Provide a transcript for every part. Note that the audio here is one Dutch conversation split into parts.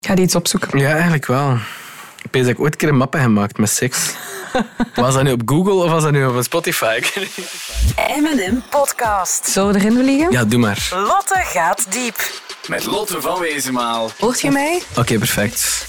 ga die iets opzoeken. Ja, eigenlijk wel. Ik weet dat ik ooit een keer een map heb gemaakt met seks. Was dat nu op Google of was dat nu op Spotify? Ik weet niet. M&M Podcast. Zullen we erin vliegen? ja, doe maar. Lotte gaat diep. Met Lotte van Wezenmaal. Hoort je mij? Oké, perfect.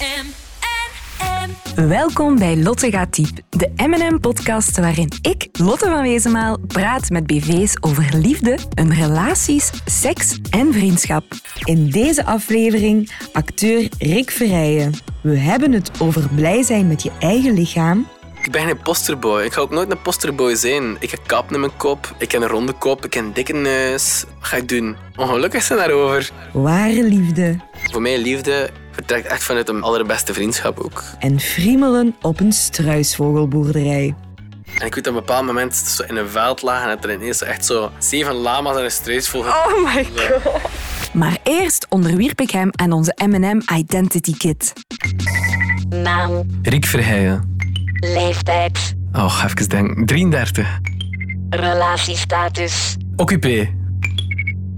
Welkom bij Lotte gaat diep, de M&M-podcast waarin ik, Lotte van Wezenmaal, praat met BV's over liefde, hun relaties, seks en vriendschap. In deze aflevering acteur Rick Verrijen. We hebben het over blij zijn met je eigen lichaam, Ik ben geen posterboy. Ik ga ook nooit een posterboy zijn. Ik heb kap in mijn kop, ik heb een ronde kop, ik heb een dikke neus. Wat ga ik doen? Ongelukkig zijn daarover. ware liefde Voor mij liefde vertrekt echt vanuit een allerbeste vriendschap ook. en friemelen op een struisvogelboerderij. En ik weet op een bepaald moment dat zo in een veld lagen en dat er ineens echt zo zeven lama's en een struisvogel... Oh my god. Maar eerst onderwierp ik hem aan onze M&M Identity Kit. Naam, Riek Verheijen. leeftijd, Oh, even denken. 33. relatiestatus. Occupé.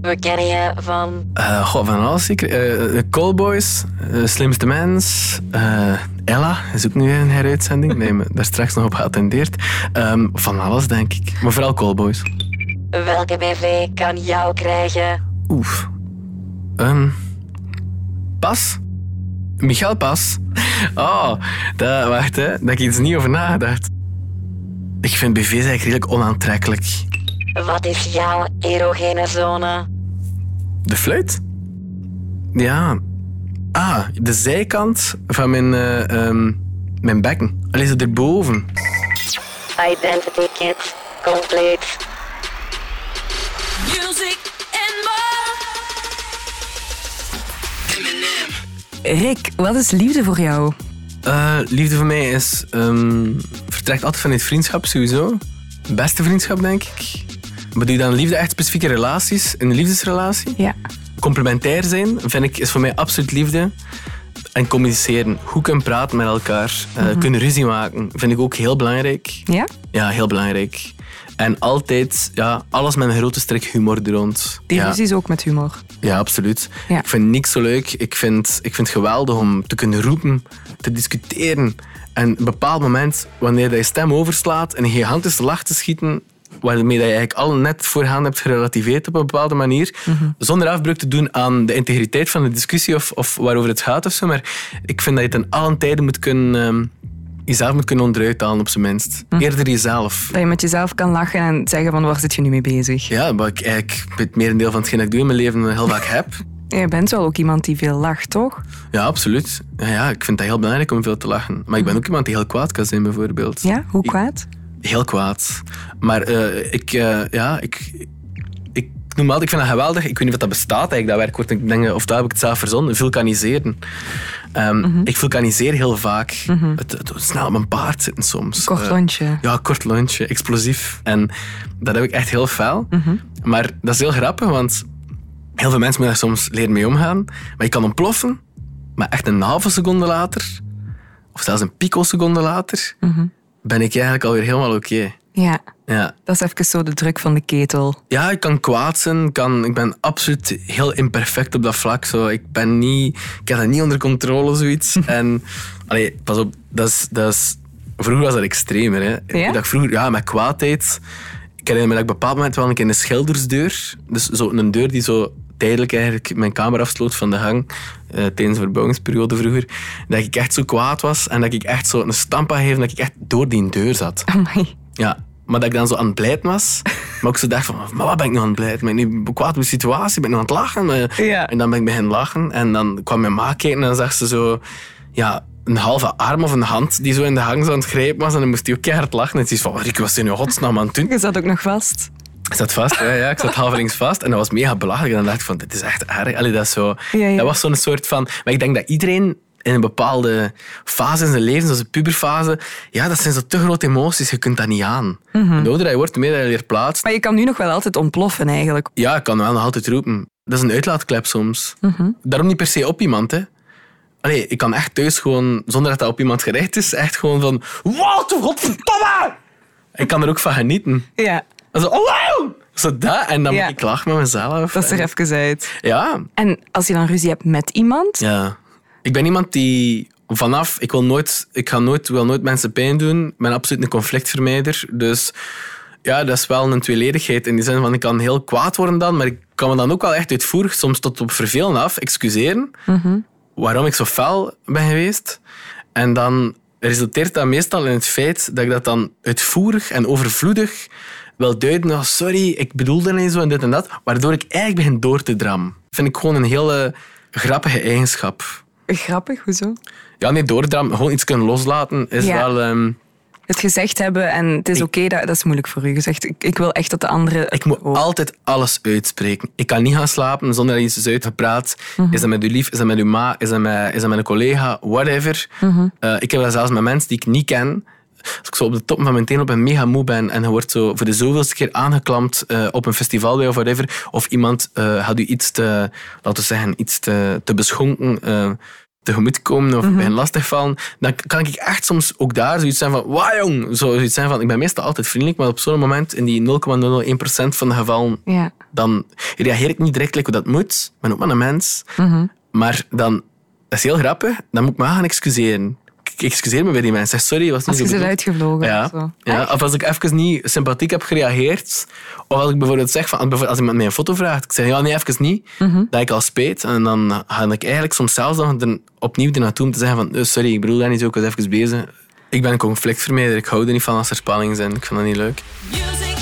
We kennen je van Eh goh, van alles zeker. Eh, de Callboys, eh, Slimste Mens, eh, Ella is ook nu een heruitzending. Nee, daar straks nog op geattendeerd. Ehm, van alles, denk ik. Maar vooral Callboys. welke BV kan jou krijgen. Oef. Ehm, pas? Michael Pas? Oh, dat, wacht, hè. Daar heb ik iets niet over nagedacht. Ik vind BV's eigenlijk redelijk onaantrekkelijk. Wat is jouw erogene zone? De fluit? Ja. Ah, de zijkant van mijn, eh, ehm, mijn bekken. Alleen zo erboven. Identity kit, compleet. Music and more. Rick, wat is liefde voor jou? Eh, liefde voor mij is... ehm, vertrekt altijd vanuit vriendschap, sowieso. Beste vriendschap, denk ik. Bedoel je dan liefde echt specifieke relaties? Een liefdesrelatie? Ja. Complementair zijn, vind ik, is voor mij absoluut liefde. En communiceren. Goed kunnen praten met elkaar. eh, Kunnen ruzie maken. Vind ik ook heel belangrijk. Ja? Ja, heel belangrijk. En altijd, ja, alles met een grote strik humor er rond. Die ja. ruzie is ook met humor. Ja, absoluut. Ja. Ik vind niks zo leuk. Ik vind, ik vind het geweldig om te kunnen roepen, te discussiëren. En op een bepaald moment, wanneer je je stem overslaat en een gigantische lach te schieten, waarmee dat je eigenlijk al net voorgaan hebt gerelativeerd op een bepaalde manier, Mhm. zonder afbreuk te doen aan de integriteit van de discussie of, of waarover het gaat of zo. Maar ik vind dat je ten allen tijde moet kunnen, ehm, jezelf moet kunnen onderuit halen, op zijn minst. Mhm. Eerder jezelf. Dat je met jezelf kan lachen en zeggen van waar zit je nu mee bezig? Ja, wat ik eigenlijk het merendeel van hetgeen dat ik doe in mijn leven heel vaak heb. Je bent wel ook iemand die veel lacht, toch? Ja, absoluut. Ja, ja, ik vind dat heel belangrijk om veel te lachen. Maar ik ben ook iemand die heel kwaad kan zijn, bijvoorbeeld. Ja? Hoe kwaad? Heel kwaad. Maar eh, ik, eh, ja, ik, ik noem altijd, ik vind dat geweldig. Ik weet niet of dat bestaat eigenlijk, dat werkwoord. Ik denk, of dat heb ik het zelf verzonnen. Vulkaniseren. Ehm, Mhm. Ik vulkaniseer heel vaak. het, het, snel op mijn paard zitten soms. Kort Eh, lontje. ja, kort lontje, explosief. En dat heb ik echt heel fel. Mhm. Maar dat is heel grappig, want heel veel mensen moeten daar soms leren mee omgaan. Maar je kan ontploffen, maar echt een halve seconde later, of zelfs een picoseconde later, Mhm. Ben ik eigenlijk alweer helemaal oké. Ja, Ja. dat is even zo de druk van de ketel. ja, ik kan kwaad zijn. Kan, ik ben absoluut heel imperfect op dat vlak. Zo. Ik, ben niet, ik heb dat niet onder controle, zoiets. en allee, pas op, dat is, dat is, vroeger was dat extremer. Hè. Ja? Dat vroeger, ja, met kwaadheid. Ik herinner me dat ik op een bepaald moment wel een keer een schildersdeur, dus zo een deur die zo tijdelijk eigenlijk mijn kamer afsloot van de gang eh, tijdens de verbouwingsperiode vroeger, dat ik echt zo kwaad was en dat ik echt zo een stamp had dat ik echt door die deur zat. Amai. Ja, maar dat ik dan zo aan het blijten was. Maar ook zo dacht van, maar wat ben ik nou aan het blijten? Ben ik nu kwaad op de situatie? Ben ik nou aan het lachen? Ja. En dan ben ik beginnen lachen. En dan kwam mijn ma kijken en dan zag ze zo... Ja, een halve arm of een hand die zo in de hang zo aan het grijpen was. En dan moest hij ook keihard lachen. En ze is van, Rick, wat zijn je godsnaam aan het doen? Je zat ook nog vast. Ik zat vast, ja, ja. Ik zat halverings vast. En dat was mega belachelijk. En dan dacht ik van, dit is echt erg. Allee, dat, is zo, Ja, ja. dat was zo'n soort van... Maar ik denk dat iedereen in een bepaalde fase in zijn leven, zoals de puberfase, ja, dat zijn zo te grote emoties. Je kunt dat niet aan. Hoe ouder je wordt, hoe meer je leert. Maar je kan nu nog wel altijd ontploffen eigenlijk. Ja, ik kan wel nog altijd roepen. Dat is een uitlaatklep soms. Mhm. Daarom niet per se op iemand, hè. Allee, ik kan echt thuis gewoon, zonder dat dat op iemand gericht is, echt gewoon van... Wat, godverdomme! Ik kan er ook van genieten. Ja, Zo, oh, wow! Zo dat, en dan Ja. moet ik lachen met mezelf. dat is er En- even uit. Ja. En als je dan ruzie hebt met iemand, Ja. Ik ben iemand die vanaf, ik wil nooit, ik ga nooit, wil nooit mensen pijn doen. Ik ben absoluut een conflictvermijder. Dus ja, dat is wel een tweeledigheid. In die zin van, ik kan heel kwaad worden dan, maar ik kan me dan ook wel echt uitvoerig, soms tot op vervelen af, excuseren. Waarom ik zo fel ben geweest. En dan resulteert dat meestal in het feit dat ik dat dan uitvoerig en overvloedig wil duiden als sorry, ik bedoelde niet zo en dit en dat, waardoor ik eigenlijk begin door te dram. Vind ik gewoon een hele grappige eigenschap. Grappig, hoezo? Ja, nee, doordram, gewoon iets kunnen loslaten is Ja. wel... ehm, Het gezegd hebben en het is oké, dat, dat is moeilijk voor u gezegd. Ik, ik wil echt dat de andere... ik moet Oh. altijd alles uitspreken. Ik kan niet gaan slapen zonder dat iets is uitgepraat. Mhm. Is dat met uw lief, is dat met uw ma, is dat met, is dat met een collega, whatever. Mhm. Eh, ik heb dat zelfs met mensen die ik niet ken. Als ik zo op de top van mijn teen op en mega moe ben en je wordt zo voor de zoveelste keer aangeklampt eh, op een festival bij of whatever, of iemand eh had u iets te, laten we zeggen, iets te, te beschonken, eh tegemoet komen of bij een lastig vallen, dan kan ik echt soms ook daar zoiets zijn van, wauw jong, zo zoiets zijn van, ik ben meestal altijd vriendelijk, maar op zo'n moment, in die 0,001% van de gevallen, dan reageer ik niet direct like hoe dat moet. Ik ben ook maar een mens. Maar dan, dat is heel grappig, dan moet ik me gaan excuseren. Ik excuseer me bij die mensen. Zeg, sorry, was niet Als zo je ze bedoeld. uitgevlogen Ja. of zo. ja, of als ik even niet sympathiek heb gereageerd. Of als ik bijvoorbeeld zeg, van, als iemand mij een foto vraagt. Ik zeg, ja, nee, even niet. Dat ik al spijt. En dan ga ik eigenlijk soms zelfs nog er, opnieuw er naartoe om te zeggen van, eh, sorry, ik bedoel dat niet zo, ik was even bezig. Ik ben een conflictvermijder. Ik hou er niet van als er spanning zijn. Ik vind dat niet leuk. Music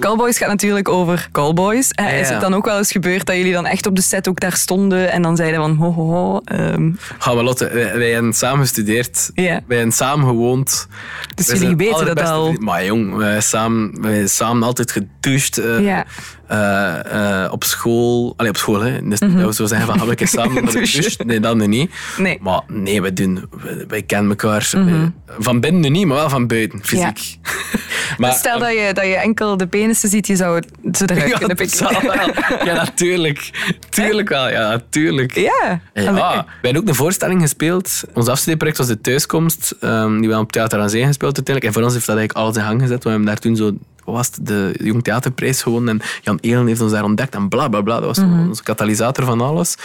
Callboys gaat natuurlijk over callboys. Eh, Ja, Is het dan ook wel eens gebeurd dat jullie dan echt op de set ook daar stonden en dan zeiden van ho ho ho. ehm, Ga maar Lotte, wij, wij hebben samen gestudeerd. Ja. Wij hebben samen gewoond. dus Wij jullie zijn weten dat al. vrienden. Maar jong, wij hebben samen, wij hebben samen altijd gedoucht. Ja. Eh, eh, op school. Allee, op school, hè. Dus dat we zo zeggen van, hebben we een keer samen gedoucht? Nee, dat nu niet. Nee. Maar nee, wij doen... Wij, wij kennen elkaar. eh, Van binnen nu niet, maar wel van buiten, fysiek. maar, Dus stel dat je, dat je enkel de penissen ziet, je zou ze eruit ja, kunnen pikken. wel. Ja, natuurlijk. Tuurlijk wel, ja, natuurlijk. Ja. Ja, Allee. we hebben ook een voorstelling gespeeld. Ons afstudeerproject was de thuiskomst, ehm, die we op Theater aan Zee gespeeld uiteindelijk. En voor ons heeft dat eigenlijk alles in gang gezet. We hebben daar toen zo, was het, de Jong Theaterprijs gewonnen. En Jan Elen heeft ons daar ontdekt en bla bla bla. Dat was zo onze katalysator van alles.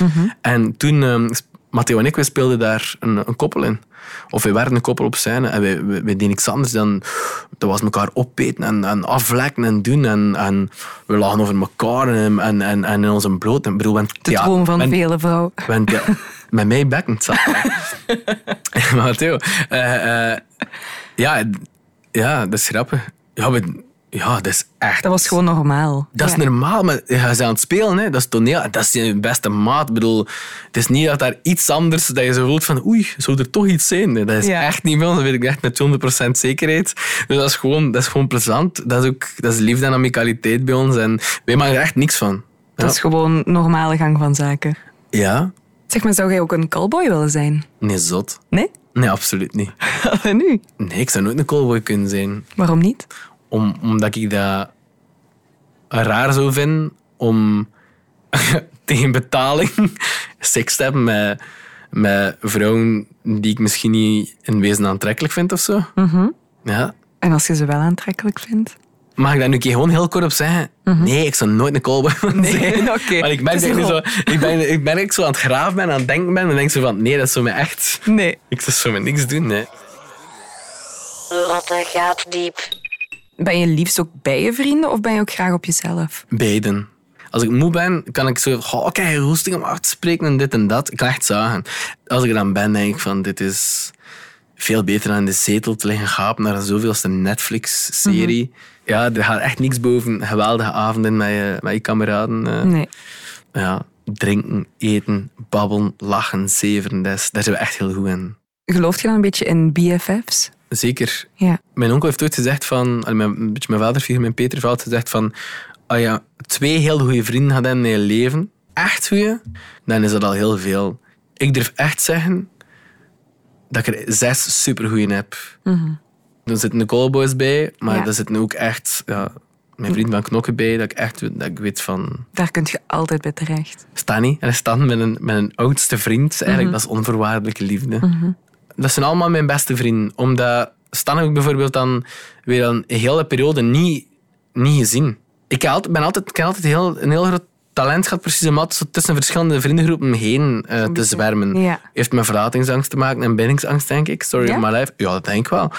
En toen, ehm, Matteo en ik, we speelden daar een, een koppel in. Of we werden een koppel op scène en wij, wij, wij deden niks anders dan... Dat was elkaar opeten en, en afvlekken en doen. En, en we lagen over elkaar en, en, en, en in onze bloot. En, bedoel, we De droom van we vele vrouwen. ja, met mij bekkend zat. Matteo, eh, eh, ja, ja, dat is grappig. Ja, we- ja, dat is echt... Dat was gewoon normaal. Dat is Ja. normaal, maar je bent aan het spelen, hè. dat is toneel, dat is je beste maat. Ik bedoel, het is niet dat daar iets anders, dat je zo voelt van oei, zou er toch iets zijn? Dat is Ja. echt niet wel, dat weet ik echt met 100% zekerheid. Dus dat is gewoon, dat is gewoon plezant. Dat is ook dat is liefde en amicaliteit bij ons en wij maken er echt niks van. Dat is gewoon normale gang van zaken. Ja? Zeg maar, zou jij ook een callboy willen zijn? Nee, zot. Nee? Nee, absoluut niet. En nu? Nee, ik zou nooit een callboy kunnen zijn. Waarom niet? Om, omdat ik dat raar zou vinden om tegen betaling seks te hebben met, met vrouwen die ik misschien niet in wezen aantrekkelijk vind of zo. Ja. En als je ze wel aantrekkelijk vindt? Mag ik daar nu een keer gewoon heel kort op zeggen? Nee, ik zou nooit een callboy willen zijn. oké. Maar ik merk is dat ik, zo, ik, ben, ik ik zo aan het graven ben, aan het denken ben. En denk zo van, nee, dat zou me echt... Nee. Ik zou zo met niks doen, nee. Lotte gaat diep. Ben je liefst ook bij je vrienden of ben je ook graag op jezelf? Beiden. Als ik moe ben, kan ik zo... Oh, ik heb roesting om af te spreken en dit en dat. Ik kan echt zagen. Als ik er dan ben, denk ik van... Dit is veel beter dan in de zetel te liggen gapen naar een zoveelste Netflix-serie. Ja, er gaat echt niks boven geweldige avonden met je, met je kameraden. eh. Nee. Ja, drinken, eten, babbelen, lachen, zeveren. Dat is- daar zijn we echt heel goed in. Gelooft je dan een beetje in BFF's? Zeker. Ja. Mijn onkel heeft ooit gezegd van... Mijn, een beetje mijn vaderfiguur, mijn Peter, heeft altijd gezegd van... Als je twee heel goede vrienden hebben in je leven, echt goede, dan is dat al heel veel. Ik durf echt zeggen dat ik er zes supergoeie heb. Er zitten de callboys bij, maar Ja. er zitten ook echt... Ja, mijn vriend van Knokken bij, dat ik echt dat ik weet van... Daar kun je altijd bij terecht. Stani. En staan met een, met een oudste vriend. Eigenlijk, dat is onvoorwaardelijke liefde. Dat zijn allemaal mijn beste vrienden. Omdat Stan heb ik bijvoorbeeld dan weer een hele periode niet, niet gezien. ik altijd, ben altijd, ik heb altijd heel, een heel groot talent gehad, precies om altijd zo tussen verschillende vriendengroepen heen eh, te zwermen. Ja. Heeft met verlatingsangst te maken en bindingsangst, denk ik. Story Ja? of my life. Ja, dat denk ik wel.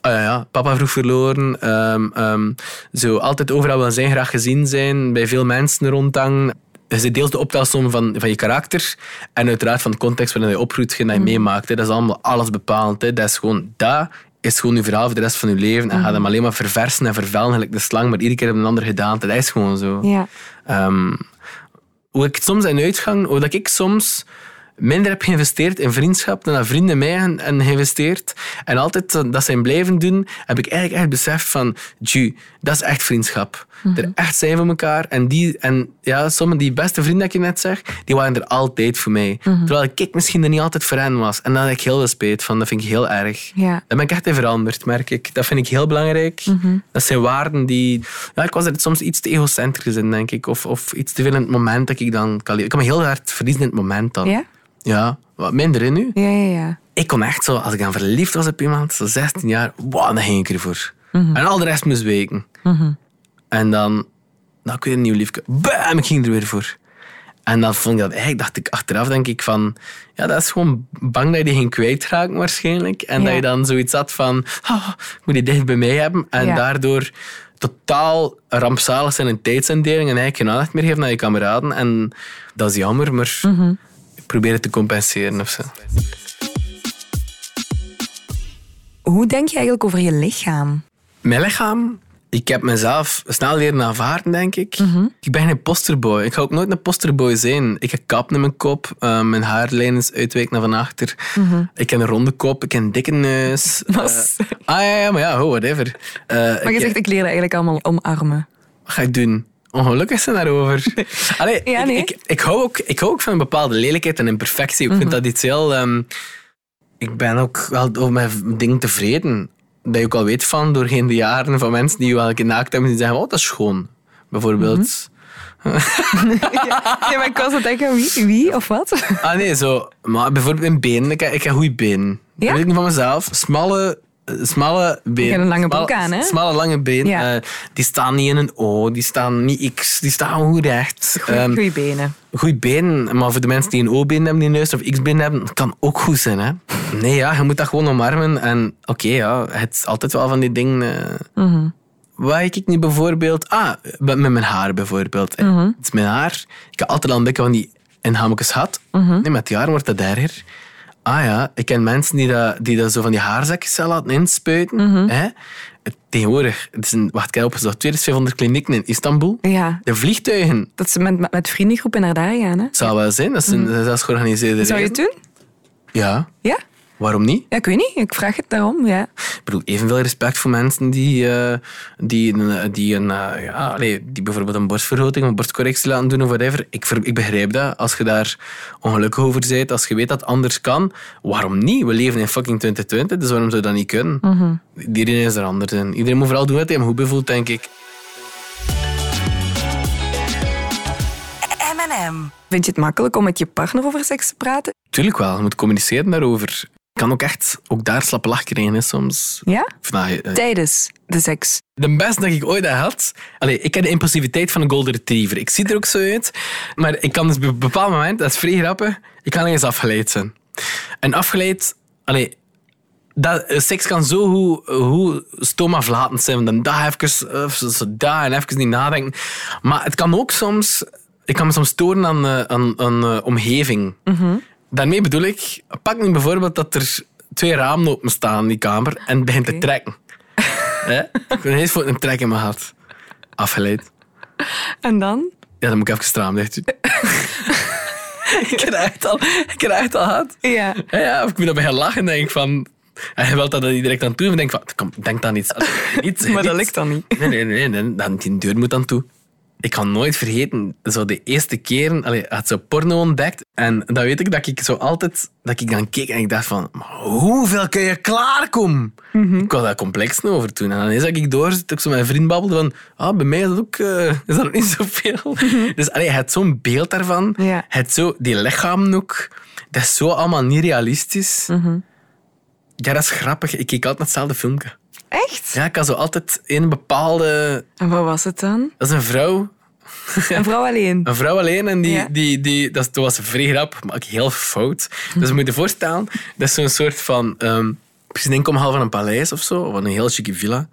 Ah, ja, ja, papa vroeg verloren. ehm, ehm, zo altijd overal wil zijn, graag gezien zijn. Bij veel mensen rondhangen. Zit deels de optelsom van, van je karakter en uiteraard van de context waarin je opgroeit, dat je meemaakt. Hè. Dat is allemaal alles bepalend. Hè. Dat is gewoon, dat is gewoon je verhaal voor de rest van je leven. En gaat hem alleen maar verversen en vervellen, gelijk de slang, maar iedere keer op een andere gedaante. Dat is gewoon zo. Ja. Ehm, hoe ik soms in uitgang, hoe dat ik soms minder heb geïnvesteerd in vriendschap dan dat vrienden mij hebben geïnvesteerd. En altijd dat zijn blijven doen, heb ik eigenlijk echt beseft van, ju, dat is echt vriendschap. Er echt zijn voor elkaar. En, die, en ja, sommige die beste vrienden dat je net zeg, die waren er altijd voor mij. Terwijl ik misschien er niet altijd voor hen was. En daar heb ik heel veel spijt van. Dat vind ik heel erg. Ja. Daar ben ik echt in veranderd, merk ik. Dat vind ik heel belangrijk. Dat zijn waarden die... Ja, ik was er soms iets te egocentrisch in, denk ik. Of, of iets te veel in het moment dat ik dan kan. Ik kan me heel hard verliezen in het moment dan. Ja? Ja, wat minder in nu. Ja, ja, ja. Ik kon echt zo, als ik dan verliefd was op iemand, zo 16 jaar, wow, dan ging ik ervoor. En al de rest moest weken. En dan, kun je een nieuw liefje. Bam, ik ging er weer voor. En dan vond ik dat eigenlijk, dacht ik achteraf, denk ik van, ja, dat is gewoon bang dat je die ging kwijtraken waarschijnlijk. En Ja. dat je dan zoiets had van, oh, ik moet die dicht bij mij hebben. En Ja. daardoor totaal rampzalig zijn in tijdsindeling en eigenlijk geen aandacht meer geven naar je kameraden. En dat is jammer, maar Mhm. ik probeer het te compenseren of zo. Hoe denk je eigenlijk over je lichaam? Mijn lichaam, ik heb mezelf snel leren aanvaarden, denk ik. Mhm. Ik ben geen posterboy. Ik ga ook nooit een posterboy zijn. Ik heb kap in mijn kop, eh, mijn haarlijn is uitwijk naar van achter. Ik heb een ronde kop, ik heb een dikke neus. Mhm. Eh, ah ja, ja, maar ja, oh, whatever. Eh, Maar je ik- zegt, ik leer eigenlijk allemaal omarmen. Wat ga ik doen? Ongelukkig zijn daarover. Allee, Ja, nee. ik, ik, hou ook, ik hou ook van een bepaalde lelijkheid en imperfectie. Ik Mhm. vind dat iets heel... ehm, ik ben ook wel over mijn dingen tevreden. Dat je ook al weet van, doorheen de jaren, van mensen die je wel een keer naakt hebben, die zeggen, oh, dat is schoon. Bijvoorbeeld... Mhm. Ja, maar ik was het denken, wie, wie of wat? Ah nee, zo. Maar bijvoorbeeld in benen. Ik heb, ik heb goede benen. Ja? Dat weet ik niet van mezelf. Smalle, smalle benen. Een lange Smalle- broek aan, hè? Smalle, lange benen. Ja. Eh, die staan niet in een O, die staan niet X, die staan goed recht. Goeie, Ehm, goeie benen. Goeie benen, maar voor de mensen die een O-been hebben, die neus of X-been hebben, dat kan ook goed zijn. Hè? Nee, ja, je moet dat gewoon omarmen. En oké, ja, het is altijd wel van die dingen. eh, Mhm. Waar ik niet bijvoorbeeld... Ah, met mijn haar bijvoorbeeld. Mhm. Het is mijn haar. Ik heb altijd al een beetje van die inhametjes gehad. Mhm. Nee, met het jaar wordt dat erger. Ah ja, ik ken mensen die dat, die dat zo van die haarzakjes laten inspuiten. Mhm. hè. Tegenwoordig, het is een, wacht, ik heb opgezocht, 2500 klinieken in Istanbul. Ja, De vliegtuigen, dat ze met, met, vriendengroepen naar daar gaan. Hè? zou wel zijn. Dat is een dat is zelfs georganiseerde. Zou je het doen? Ja, Ja? Waarom niet? Ja, ik weet niet. Ik vraag het daarom. Ja. Ik bedoel, evenveel respect voor mensen die, eh, die, een- die, een, eh, ja, allee, die bijvoorbeeld een borstvergroting of een borstcorrectie laten doen of whatever. Ik, ver- ik begrijp dat. Als je daar ongelukkig over bent, als je weet dat het anders kan, waarom niet? We leven in fucking 2020, dus waarom zou dat niet kunnen? Iedereen is er anders in. Iedereen moet vooral doen wat hij hem goed bevoelt, denk ik. M&M. Vind je het makkelijk om met je partner over seks te praten? Tuurlijk wel, je moet communiceren daarover. Kan ook echt ook daar slappe lach krijgen hè, soms. Ja? Nou, eh, Tijdens de seks. De beste dat ik ooit had. Allee, ik heb de impulsiviteit van een golden retriever. Ik zie er ook zo uit. Maar ik kan dus op een bepaald moment, dat is vrij grappig, ik kan eens afgeleid zijn. En afgeleid, allee, dat, eh, seks kan zo hoe, hoe stomaflatend zijn. Dan daar even, eh, zo, daar en even niet nadenken. Maar het kan ook soms, ik kan me soms storen aan, aan, aan eh, omgeving. Daarmee bedoel ik, pak nu bijvoorbeeld dat er twee ramen open staan in die kamer en het begint te trekken. Ik ben eens voor een trek in mijn hart. Afgeleid. En dan? Ja, dan moet ik even straam dicht ik heb dat echt al, ik echt al gehad. Ja. Ja, ja, of ik moet daarbij gaan lachen en denk van... En je wilt dat dan niet direct aan toe. En denk van, kom, denk dan iets. niet Maar dat lukt dan niet. Nee, nee, nee, nee, dan, die deur moet dan toe. Ik kan nooit vergeten, zo de eerste keren, allee, had zo porno ontdekt. En dan weet ik dat ik zo altijd, dat ik dan keek en ik dacht van, maar hoeveel kun je klaarkomen? Ik was daar complex over toen. En dan is dat ik door, zit ik zo met een vriend babbelde van, ah, bij mij is dat ook, eh, is dat niet zoveel. Dus allee, had zo'n beeld daarvan. Ja. Had zo, die lichaam ook, dat is zo allemaal niet realistisch. Ja, dat is grappig. Ik keek altijd naar hetzelfde filmpje. Echt? Ja, ik had zo altijd een bepaalde... En wat was het dan? Dat is een vrouw. Een vrouw alleen. Een vrouw alleen en die, Ja. die, die, dat was vrij grap, maar ook heel fout. Dus je moet je voorstellen, dat is zo'n soort van... ehm precies een inkomhal van een paleis of zo, of een heel chique villa.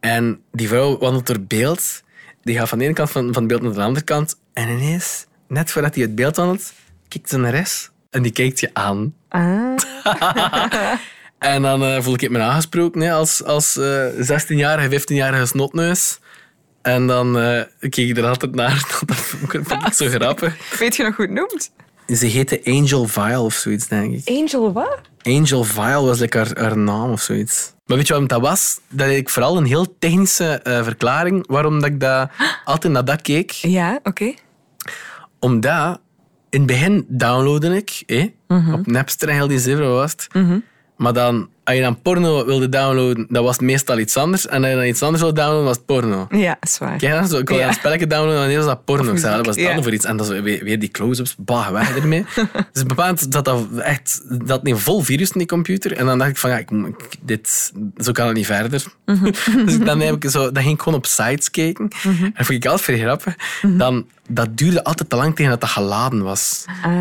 En die vrouw wandelt door beeld. Die gaat van de ene kant van, van het beeld naar de andere kant. En ineens, net voordat hij het beeld wandelt, kijkt ze naar rechts en die kijkt je aan. Ah. En dan eh, voel ik me aangesproken hè, als, als eh 16-jarige, 15-jarige snotneus. En dan eh keek ik er altijd naar. Dat vond ik zo grappig. Weet je nog hoe het noemt? Ze heette Angel Vile of zoiets, denk ik. Angel wat? Angel Vile was like haar, haar naam of zoiets. Maar weet je waarom dat was? Dat ik vooral een heel technische verklaring waarom dat ik dat altijd naar dat keek. Ja, oké. Omdat in het begin downloadde ik eh, op Napster en heel die zeven was het. Maar dan, als je dan porno wilde downloaden, dat was meestal iets anders. En als je dan iets anders wilde downloaden, was het porno. Ja, is waar. Kijk dan, zo, ik wilde Ja. een spelletje downloaden en was dat porno. Zei, dat was ja. voor iets. En dan weer, weer die close-ups, bah, weg ermee. dus bepaald dat dat echt dat een vol virus in die computer. En dan dacht ik van, ja, ik, dit, zo kan het niet verder. dus dan, heb ik zo, dan ging ik gewoon op sites kijken. En dat vond ik altijd vrij grappig. Dan, dat duurde altijd te lang tegen dat dat geladen was. Ah,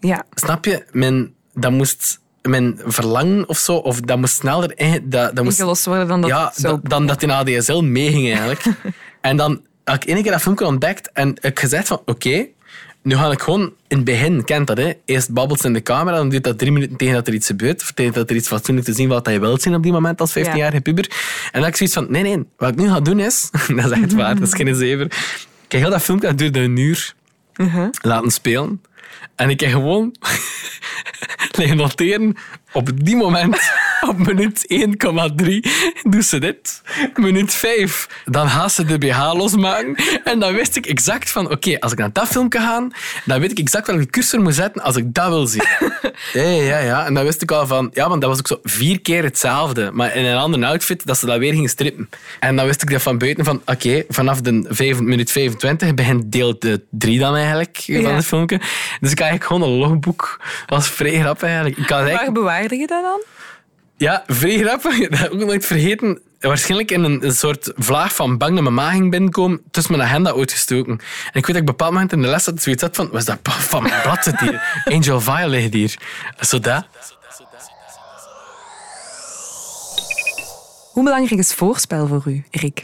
ja. Snap je? Men, dat moest... Mijn verlangen of zo, of dat moest sneller... in- Dat, dat moest, Ingelost worden dan dat ja, dan dat in ADSL meeging eigenlijk. en dan had ik één keer dat filmpje ontdekt en ik gezegd van oké, nu ga ik gewoon in het begin, kent dat hè, eerst babbelt ze in de camera, dan duurt dat drie minuten tegen dat er iets gebeurt, of tegen dat er iets fatsoenlijk te zien wat je wilt zien op die moment als 15-jarige puber. En dan heb ik zoiets van, nee nee, wat ik nu ga doen is, dat is echt waar, dat is geen zever. Kijk, heel dat filmpje dat duurde een uur laten spelen. En ik heb gewoon liggen noteren op die moment, op minuut 1,3, doet ze dit. Minuut 5, dan gaat ze de BH losmaken. En dan wist ik exact van, oké, als ik naar dat filmpje ga, dan weet ik exact welke cursor moet zetten als ik dat wil zien. Ja, ja, ja. En dan wist ik al van, ja, want dat was ook zo vier keer hetzelfde, maar in een andere outfit, dat ze dat weer ging strippen. En dan wist ik dat van buiten van, oké, vanaf de 5, minuut 25 begint deel 3 dan eigenlijk van het filmpje. Dus ik had eigenlijk gewoon een logboek. Dat was vrij grappig eigenlijk. Ik had Waar eigenlijk, bewaarde je dat dan? Ja, vrij grappig. Dat heb ik ook nooit vergeten. Waarschijnlijk in een, een soort vlaag van bang dat mijn maag ging binnenkomen, tussen mijn agenda uitgestoken. En ik weet dat ik op een bepaald moment in de les had zoiets had van, was dat van mijn blad zit hier? Angel Vile ligt hier. Zo dat. Hoe belangrijk is voorspel voor u, Rick?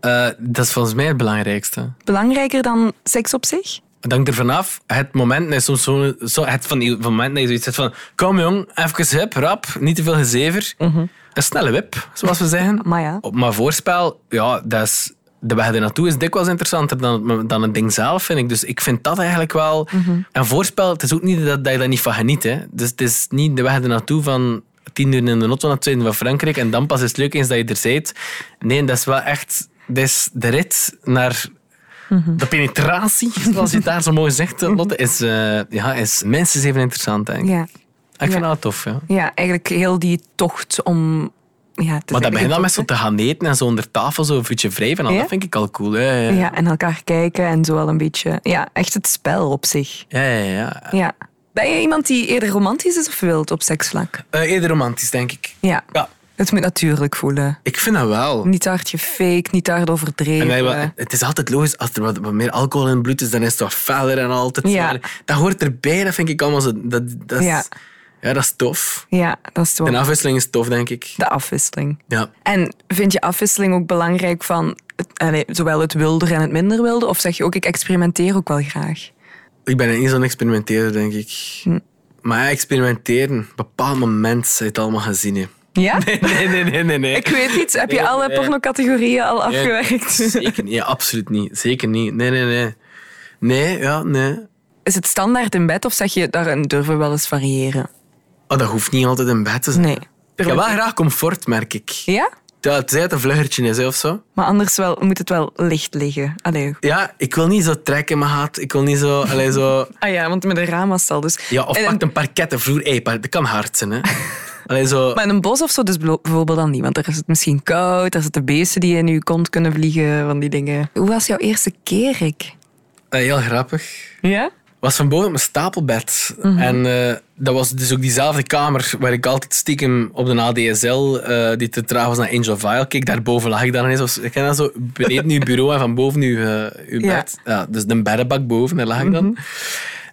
Eh, dat is volgens mij het belangrijkste. Belangrijker dan seks op zich? Het hangt er vanaf. Het moment je soms zo, zo het van die moment dat je zoiets hebt van kom jong, even hip, rap, niet te veel gezever. Een snelle wip, zoals we zeggen. Maar ja. Op maar voorspel, ja, dat is, de weg ernaartoe is dikwijls interessanter dan, dan het ding zelf, vind ik. Dus ik vind dat eigenlijk wel... En voorspel, het is ook niet dat, dat je daar niet van geniet. Hè. Dus het is niet de weg ernaartoe van tien uur in de auto naar het zuiden van Frankrijk en dan pas is het leuk eens dat je er bent. Nee, dat is wel echt... Dat is de rit naar de penetratie, zoals je het daar zo mooi zegt, Lotte, is, eh, ja, is minstens even interessant, denk ik. Ja. Ik vind Ja. dat tof, ja. Ja, eigenlijk heel die tocht om... Ja, Maar dat begint dan met zo te gaan eten en zo onder tafel zo een voetje wrijven. Ja? Dat vind ik al cool. Ja, ja, en elkaar kijken en zo wel een beetje... Ja, echt het spel op zich. ja, ja, ja. Ja. Ben je iemand die eerder romantisch is of wild op seksvlak? Eh, eerder romantisch, denk ik. Ja. Ja, Het moet natuurlijk voelen. ik vind dat wel. Niet te hard gefake, niet te hard overdreven. En wij- het is altijd logisch, als er wat, wat meer alcohol in het bloed is, dan is het wat feller en altijd. Ja. Dat hoort erbij, dat vind ik allemaal zo. Dat, dat is, Ja. ja. dat is tof. Ja, dat is En wel afwisseling is tof, denk ik. de afwisseling. Ja. En vind je afwisseling ook belangrijk van het, zowel het wilder en het minder wilde? Of zeg je ook, ik experimenteer ook wel graag? Ik ben niet zo'n experimenteerder, denk ik. Hm. Maar ja, experimenteren, op een bepaald moment je het allemaal hè. Ja? Nee, nee, nee, nee. nee. Ik weet niet. Heb je Nee, alle pornocategorieën al afgewerkt? Zeker niet, ja, absoluut niet. Zeker niet. Nee, nee, nee. Nee, ja, nee. Is het standaard in bed of zeg je, daarin durven we wel eens variëren? Oh, dat hoeft niet altijd in bed te zijn. Nee. Ik heb wel graag comfort, merk ik. Ja? Ja, het een vluggertje is of zo. Maar anders wel, moet het wel licht liggen. Allee. Ja, ik wil niet zo trekken in mijn haat. Ik wil niet zo... Allee, zo Ah ja, want met een raam was het al dus. ja, of En- pak een parkettenvloer. Hey, dat kan hard zijn, hè. Allee, zo... Maar in een bos of zo dus bijvoorbeeld dan niet. Want daar is het misschien koud, daar zitten beesten die in je kont kunnen vliegen, van die dingen. Hoe was jouw eerste keer, Rick? Eh, heel grappig. Ja? was van boven op een stapelbed. Mhm. En eh, dat was dus ook diezelfde kamer waar ik altijd stiekem op de ADSL, eh, die te traag was naar Angel File, keek. Daarboven lag ik dan ineens. Ik ken dat zo, beneden uw bureau en van boven uw, uw. Mhm. bed. Ja, dus de beddenbak boven, daar lag ik dan.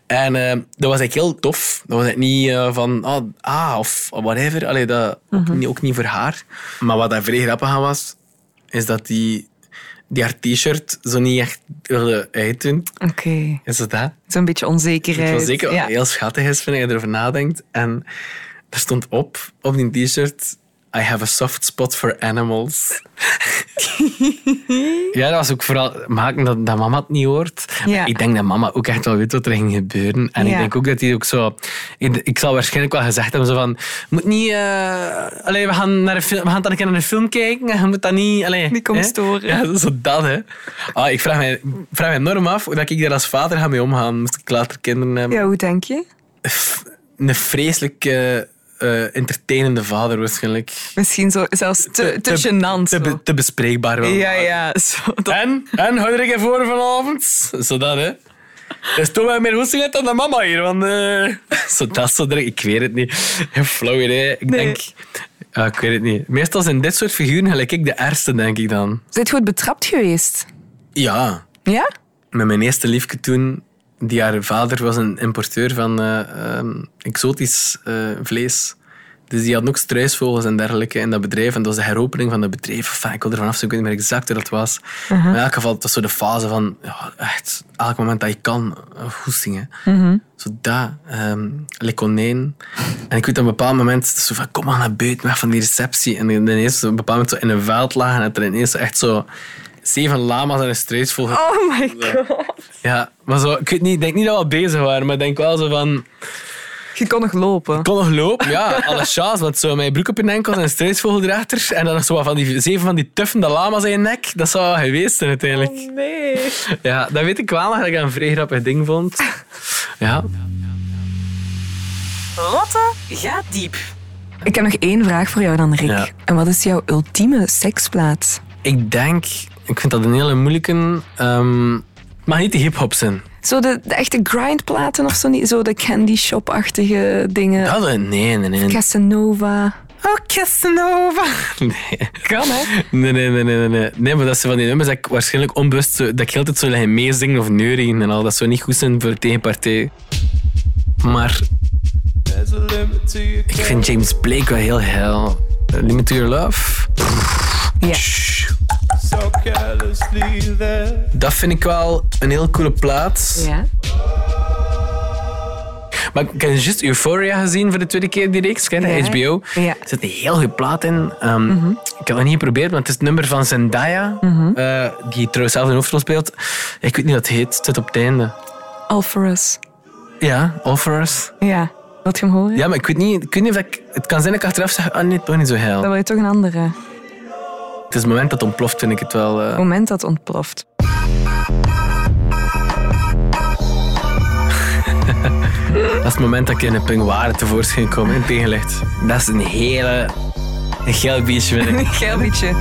En eh, dat was eigenlijk heel tof. Dat was eigenlijk niet eh, van ah, ah of whatever. Allee, dat, ook, Mhm. niet, ook niet voor haar. Maar wat daar vrij grappig aan was, is dat die, die haar t-shirt zo niet echt wilde uitdoen. Oké. Is het dat? Zo'n beetje onzekerheid. Zeker Ja. heel schattig is, vind ik, als je erover nadenkt. En er stond op, op die t-shirt... I have a soft spot for animals. ja, dat was ook vooral maken dat, dat mama het niet hoort. Ja. Ik denk dat mama ook echt wel weet wat er ging gebeuren. En ik denk ook dat hij ook zo... Ik, ik zal waarschijnlijk wel gezegd hebben zo van... Moet niet... allee, we gaan, naar een film, we gaan dan een keer naar een film kijken. En je moet dat niet... Allee, Niet komen storen. Ja, zo dat, hè. Ah, ik vraag mij, vraag mij enorm af hoe dat ik daar als vader ga mee omgaan. Moest ik later kinderen hebben Ja, hoe denk je? een vreselijk eh, entertainende vader waarschijnlijk. Misschien zo, zelfs te, te, gênant. Te, zo. be- te bespreekbaar wel. ja, ja. Zo, dat- En? En, hou er je voor vanavond? Zodat, hè. Dus toen wij meer hoesting uit dan de mama hier. Want, eh, zo dat, zo. Ik weet het niet. Flauw idee. Ik Nee. denk... Ik weet het niet. Meestal zijn dit soort figuren gelijk ik de ergste, denk ik dan. Zijn je goed betrapt geweest? Ja. Ja? Met mijn eerste liefje toen, die haar vader was een importeur van eh, ehm, exotisch eh, vlees. Dus die had ook struisvogels en dergelijke in dat bedrijf. En dat was de heropening van dat bedrijf. Enfin, ik wil ervan af, ik weet niet meer exact hoe dat was. Maar in elk geval, het was zo de fase van... Ja, echt, elk moment dat je kan, eh, hoestingen. Zo dat, ehm le. En ik weet op een bepaald moment, zo van, kom maar naar buiten, weg van die receptie. En ineens op een bepaald moment zo in een veld lagen en dat er ineens echt zo zeven lama's en een struisvogel Oh my god. ja, maar zo, ik weet niet, ik denk niet dat we al bezig waren, maar ik denk wel zo van... Je kon nog lopen. Ik kon nog lopen, ja, alle chance, want zo mijn broek op je enkel en een struisvogel erachter en dan nog zo van die zeven van die tuffende lama's in je nek, dat zou wel geweest zijn uiteindelijk. Nee. Ja, dat weet ik wel nog dat ik dat een vrij grappig ding vond. Ja. Lotte gaat diep. Ik heb nog één vraag voor jou dan, Rick. Ja. En wat is jouw ultieme seksplaats? Ik denk, ik vind dat een hele moeilijke... ehm het mag niet de hip-hop zijn. Zo de, de echte grindplaten of zo niet? Zo de candy shop-achtige dingen. Dat, nee, nee, nee. Casanova. Oh, Casanova. Nee. Kan, hè? Nee, nee, nee, nee, nee, nee. Maar dat zijn van die nummers dat ik waarschijnlijk onbewust zo, dat ik altijd zo liggen meezingen of neurien en al. Dat zou niet goed zijn voor de tegenpartij. Maar ik vind James Blake wel heel heel. Limit to Your Love. Ja. Dat vind ik wel een heel coole plaats. Ja. Maar ik heb juist Euphoria gezien voor de tweede keer die reeks? Ja. HBO. Ja. Er zit een heel goed plaat in. Ehm, Ik heb het nog niet geprobeerd, maar het is het nummer van Zendaya, eh, die trouwens zelf een hoofdrol speelt. Ik weet niet wat het heet, het zit op het einde. All for us. Ja, All For Us. Ja. Wilt je hem horen? Ja, maar ik weet niet, ik weet niet of ik... Het kan zijn dat ik achteraf zeg, ah nee, toch niet zo Dan heel. wil je toch een andere. Het is het moment dat het ontploft, vind ik het wel... eh, moment dat ontploft. Dat is het moment dat ik in een pingwaren tevoorschijn kom in tegenlicht. Dat is een hele... Een geil biertje, vind ik. Een geil liedje.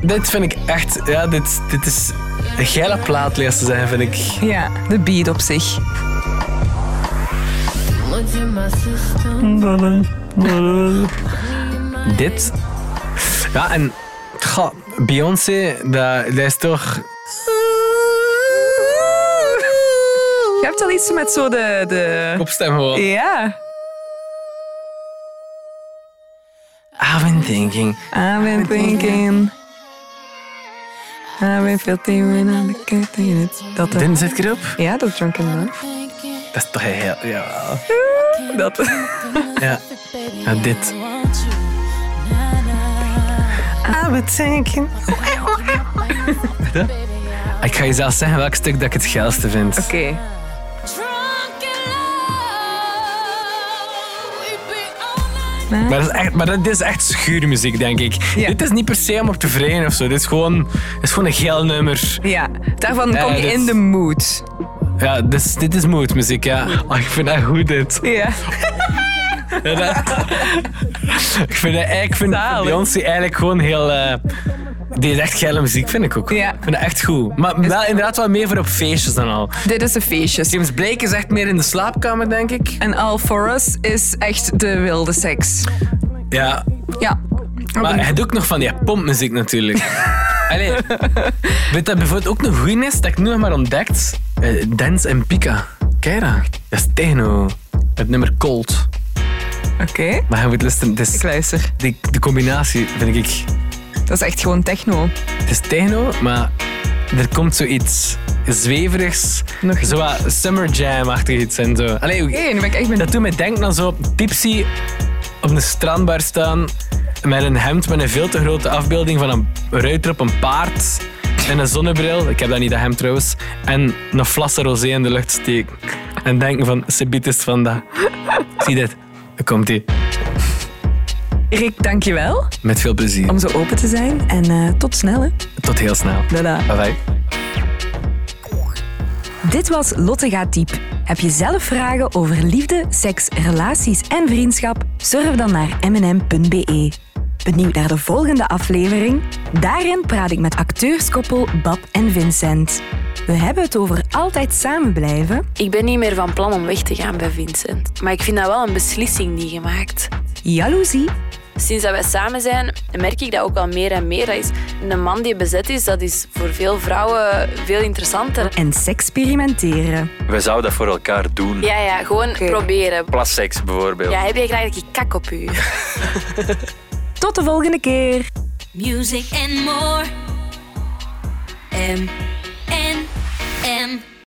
dit vind ik echt... Ja, dit, dit is een geile plaat, lees te zijn, vind ik. Ja, de beat op zich. Dit. Ja, en... Goh, Beyoncé, dat, dat is toch... Je hebt al iets met zo de... de... Kopstem gewoon. Ja. I've been thinking... I've been thinking... I've been filthy when I'm looking at it. Dat, Dit zit erop. ja, dat Drunken Love. Dat is toch heel... Ja. Dat. Ja. ja dit. I've been thinking... Ik ga je zelf zeggen welk stuk dat ik het geilste vind. Oké. Maar, dat is echt, maar dat is echt schuurmuziek, denk ik. Ja. Dit is niet per se om op te vreden of zo. Dit is gewoon, dit is gewoon een geil nummer. Ja, daarvan kom je dit- in de mood. Ja, dit is, dit is moodmuziek, ja. Oh, ik vind dat goed, dit. Ja. Ja, dat- ik vind, dat, ik vind. Beyoncé eigenlijk gewoon heel... eh, Die is echt geile muziek, vind ik ook. Ja. Ik vind het echt goed. Maar wel inderdaad wel meer voor op feestjes dan al. Dit is de feestjes. James Blake is echt meer in de slaapkamer, denk ik. En All For Us is echt de wilde seks. Ja, Ja. maar hij doet ook nog van die pompmuziek natuurlijk. Allee, weet dat bijvoorbeeld ook een goeie is dat ik nu nog maar ontdekt? Eh, Dance en Pika. Kijk dat. Dat is techno. Het nummer Cold. Oké, Maar je moet luisteren, ik luister. die, de combinatie vind ik... Dat is echt gewoon techno. Het is techno, maar er komt zoiets zweverigs. Nog- Zo wat Summer Jam-achtig iets en zo. Allee, Oké, nu ben ik echt benieuwd. Dat doet me denken aan zo tipsy op een strandbar staan met een hemd met een veel te grote afbeelding van een ruiter op een paard en een zonnebril. Ik heb dat niet, dat hemd trouwens. En een flas rosé in de lucht steken. En denken van, Sebiet is van dat. Zie dit. Daar komt hij. Rick, dankjewel Met veel plezier. om zo open te zijn. En eh, tot snel, hè. Tot heel snel. Tada. Bye bye. Dit was Lotte gaat diep. Heb je zelf vragen over liefde, seks, relaties en vriendschap? Surf dan naar mnm.be. Benieuwd naar de volgende aflevering? Daarin praat ik met acteurskoppel Bab en Vincent. We hebben het over altijd samen blijven, Ik ben niet meer van plan om weg te gaan bij Vincent. Maar ik vind dat wel een beslissing die gemaakt. jaloezie Sinds dat wij samen zijn, merk ik dat ook al meer en meer. Dat is een man die bezet is, dat is voor veel vrouwen veel interessanter. en seksperimenteren. Wij zouden dat voor elkaar doen. Ja, ja, gewoon proberen. Plasseks bijvoorbeeld. Ja, heb je graag dat ik kak op u? Tot de volgende keer! Music and more. M N M.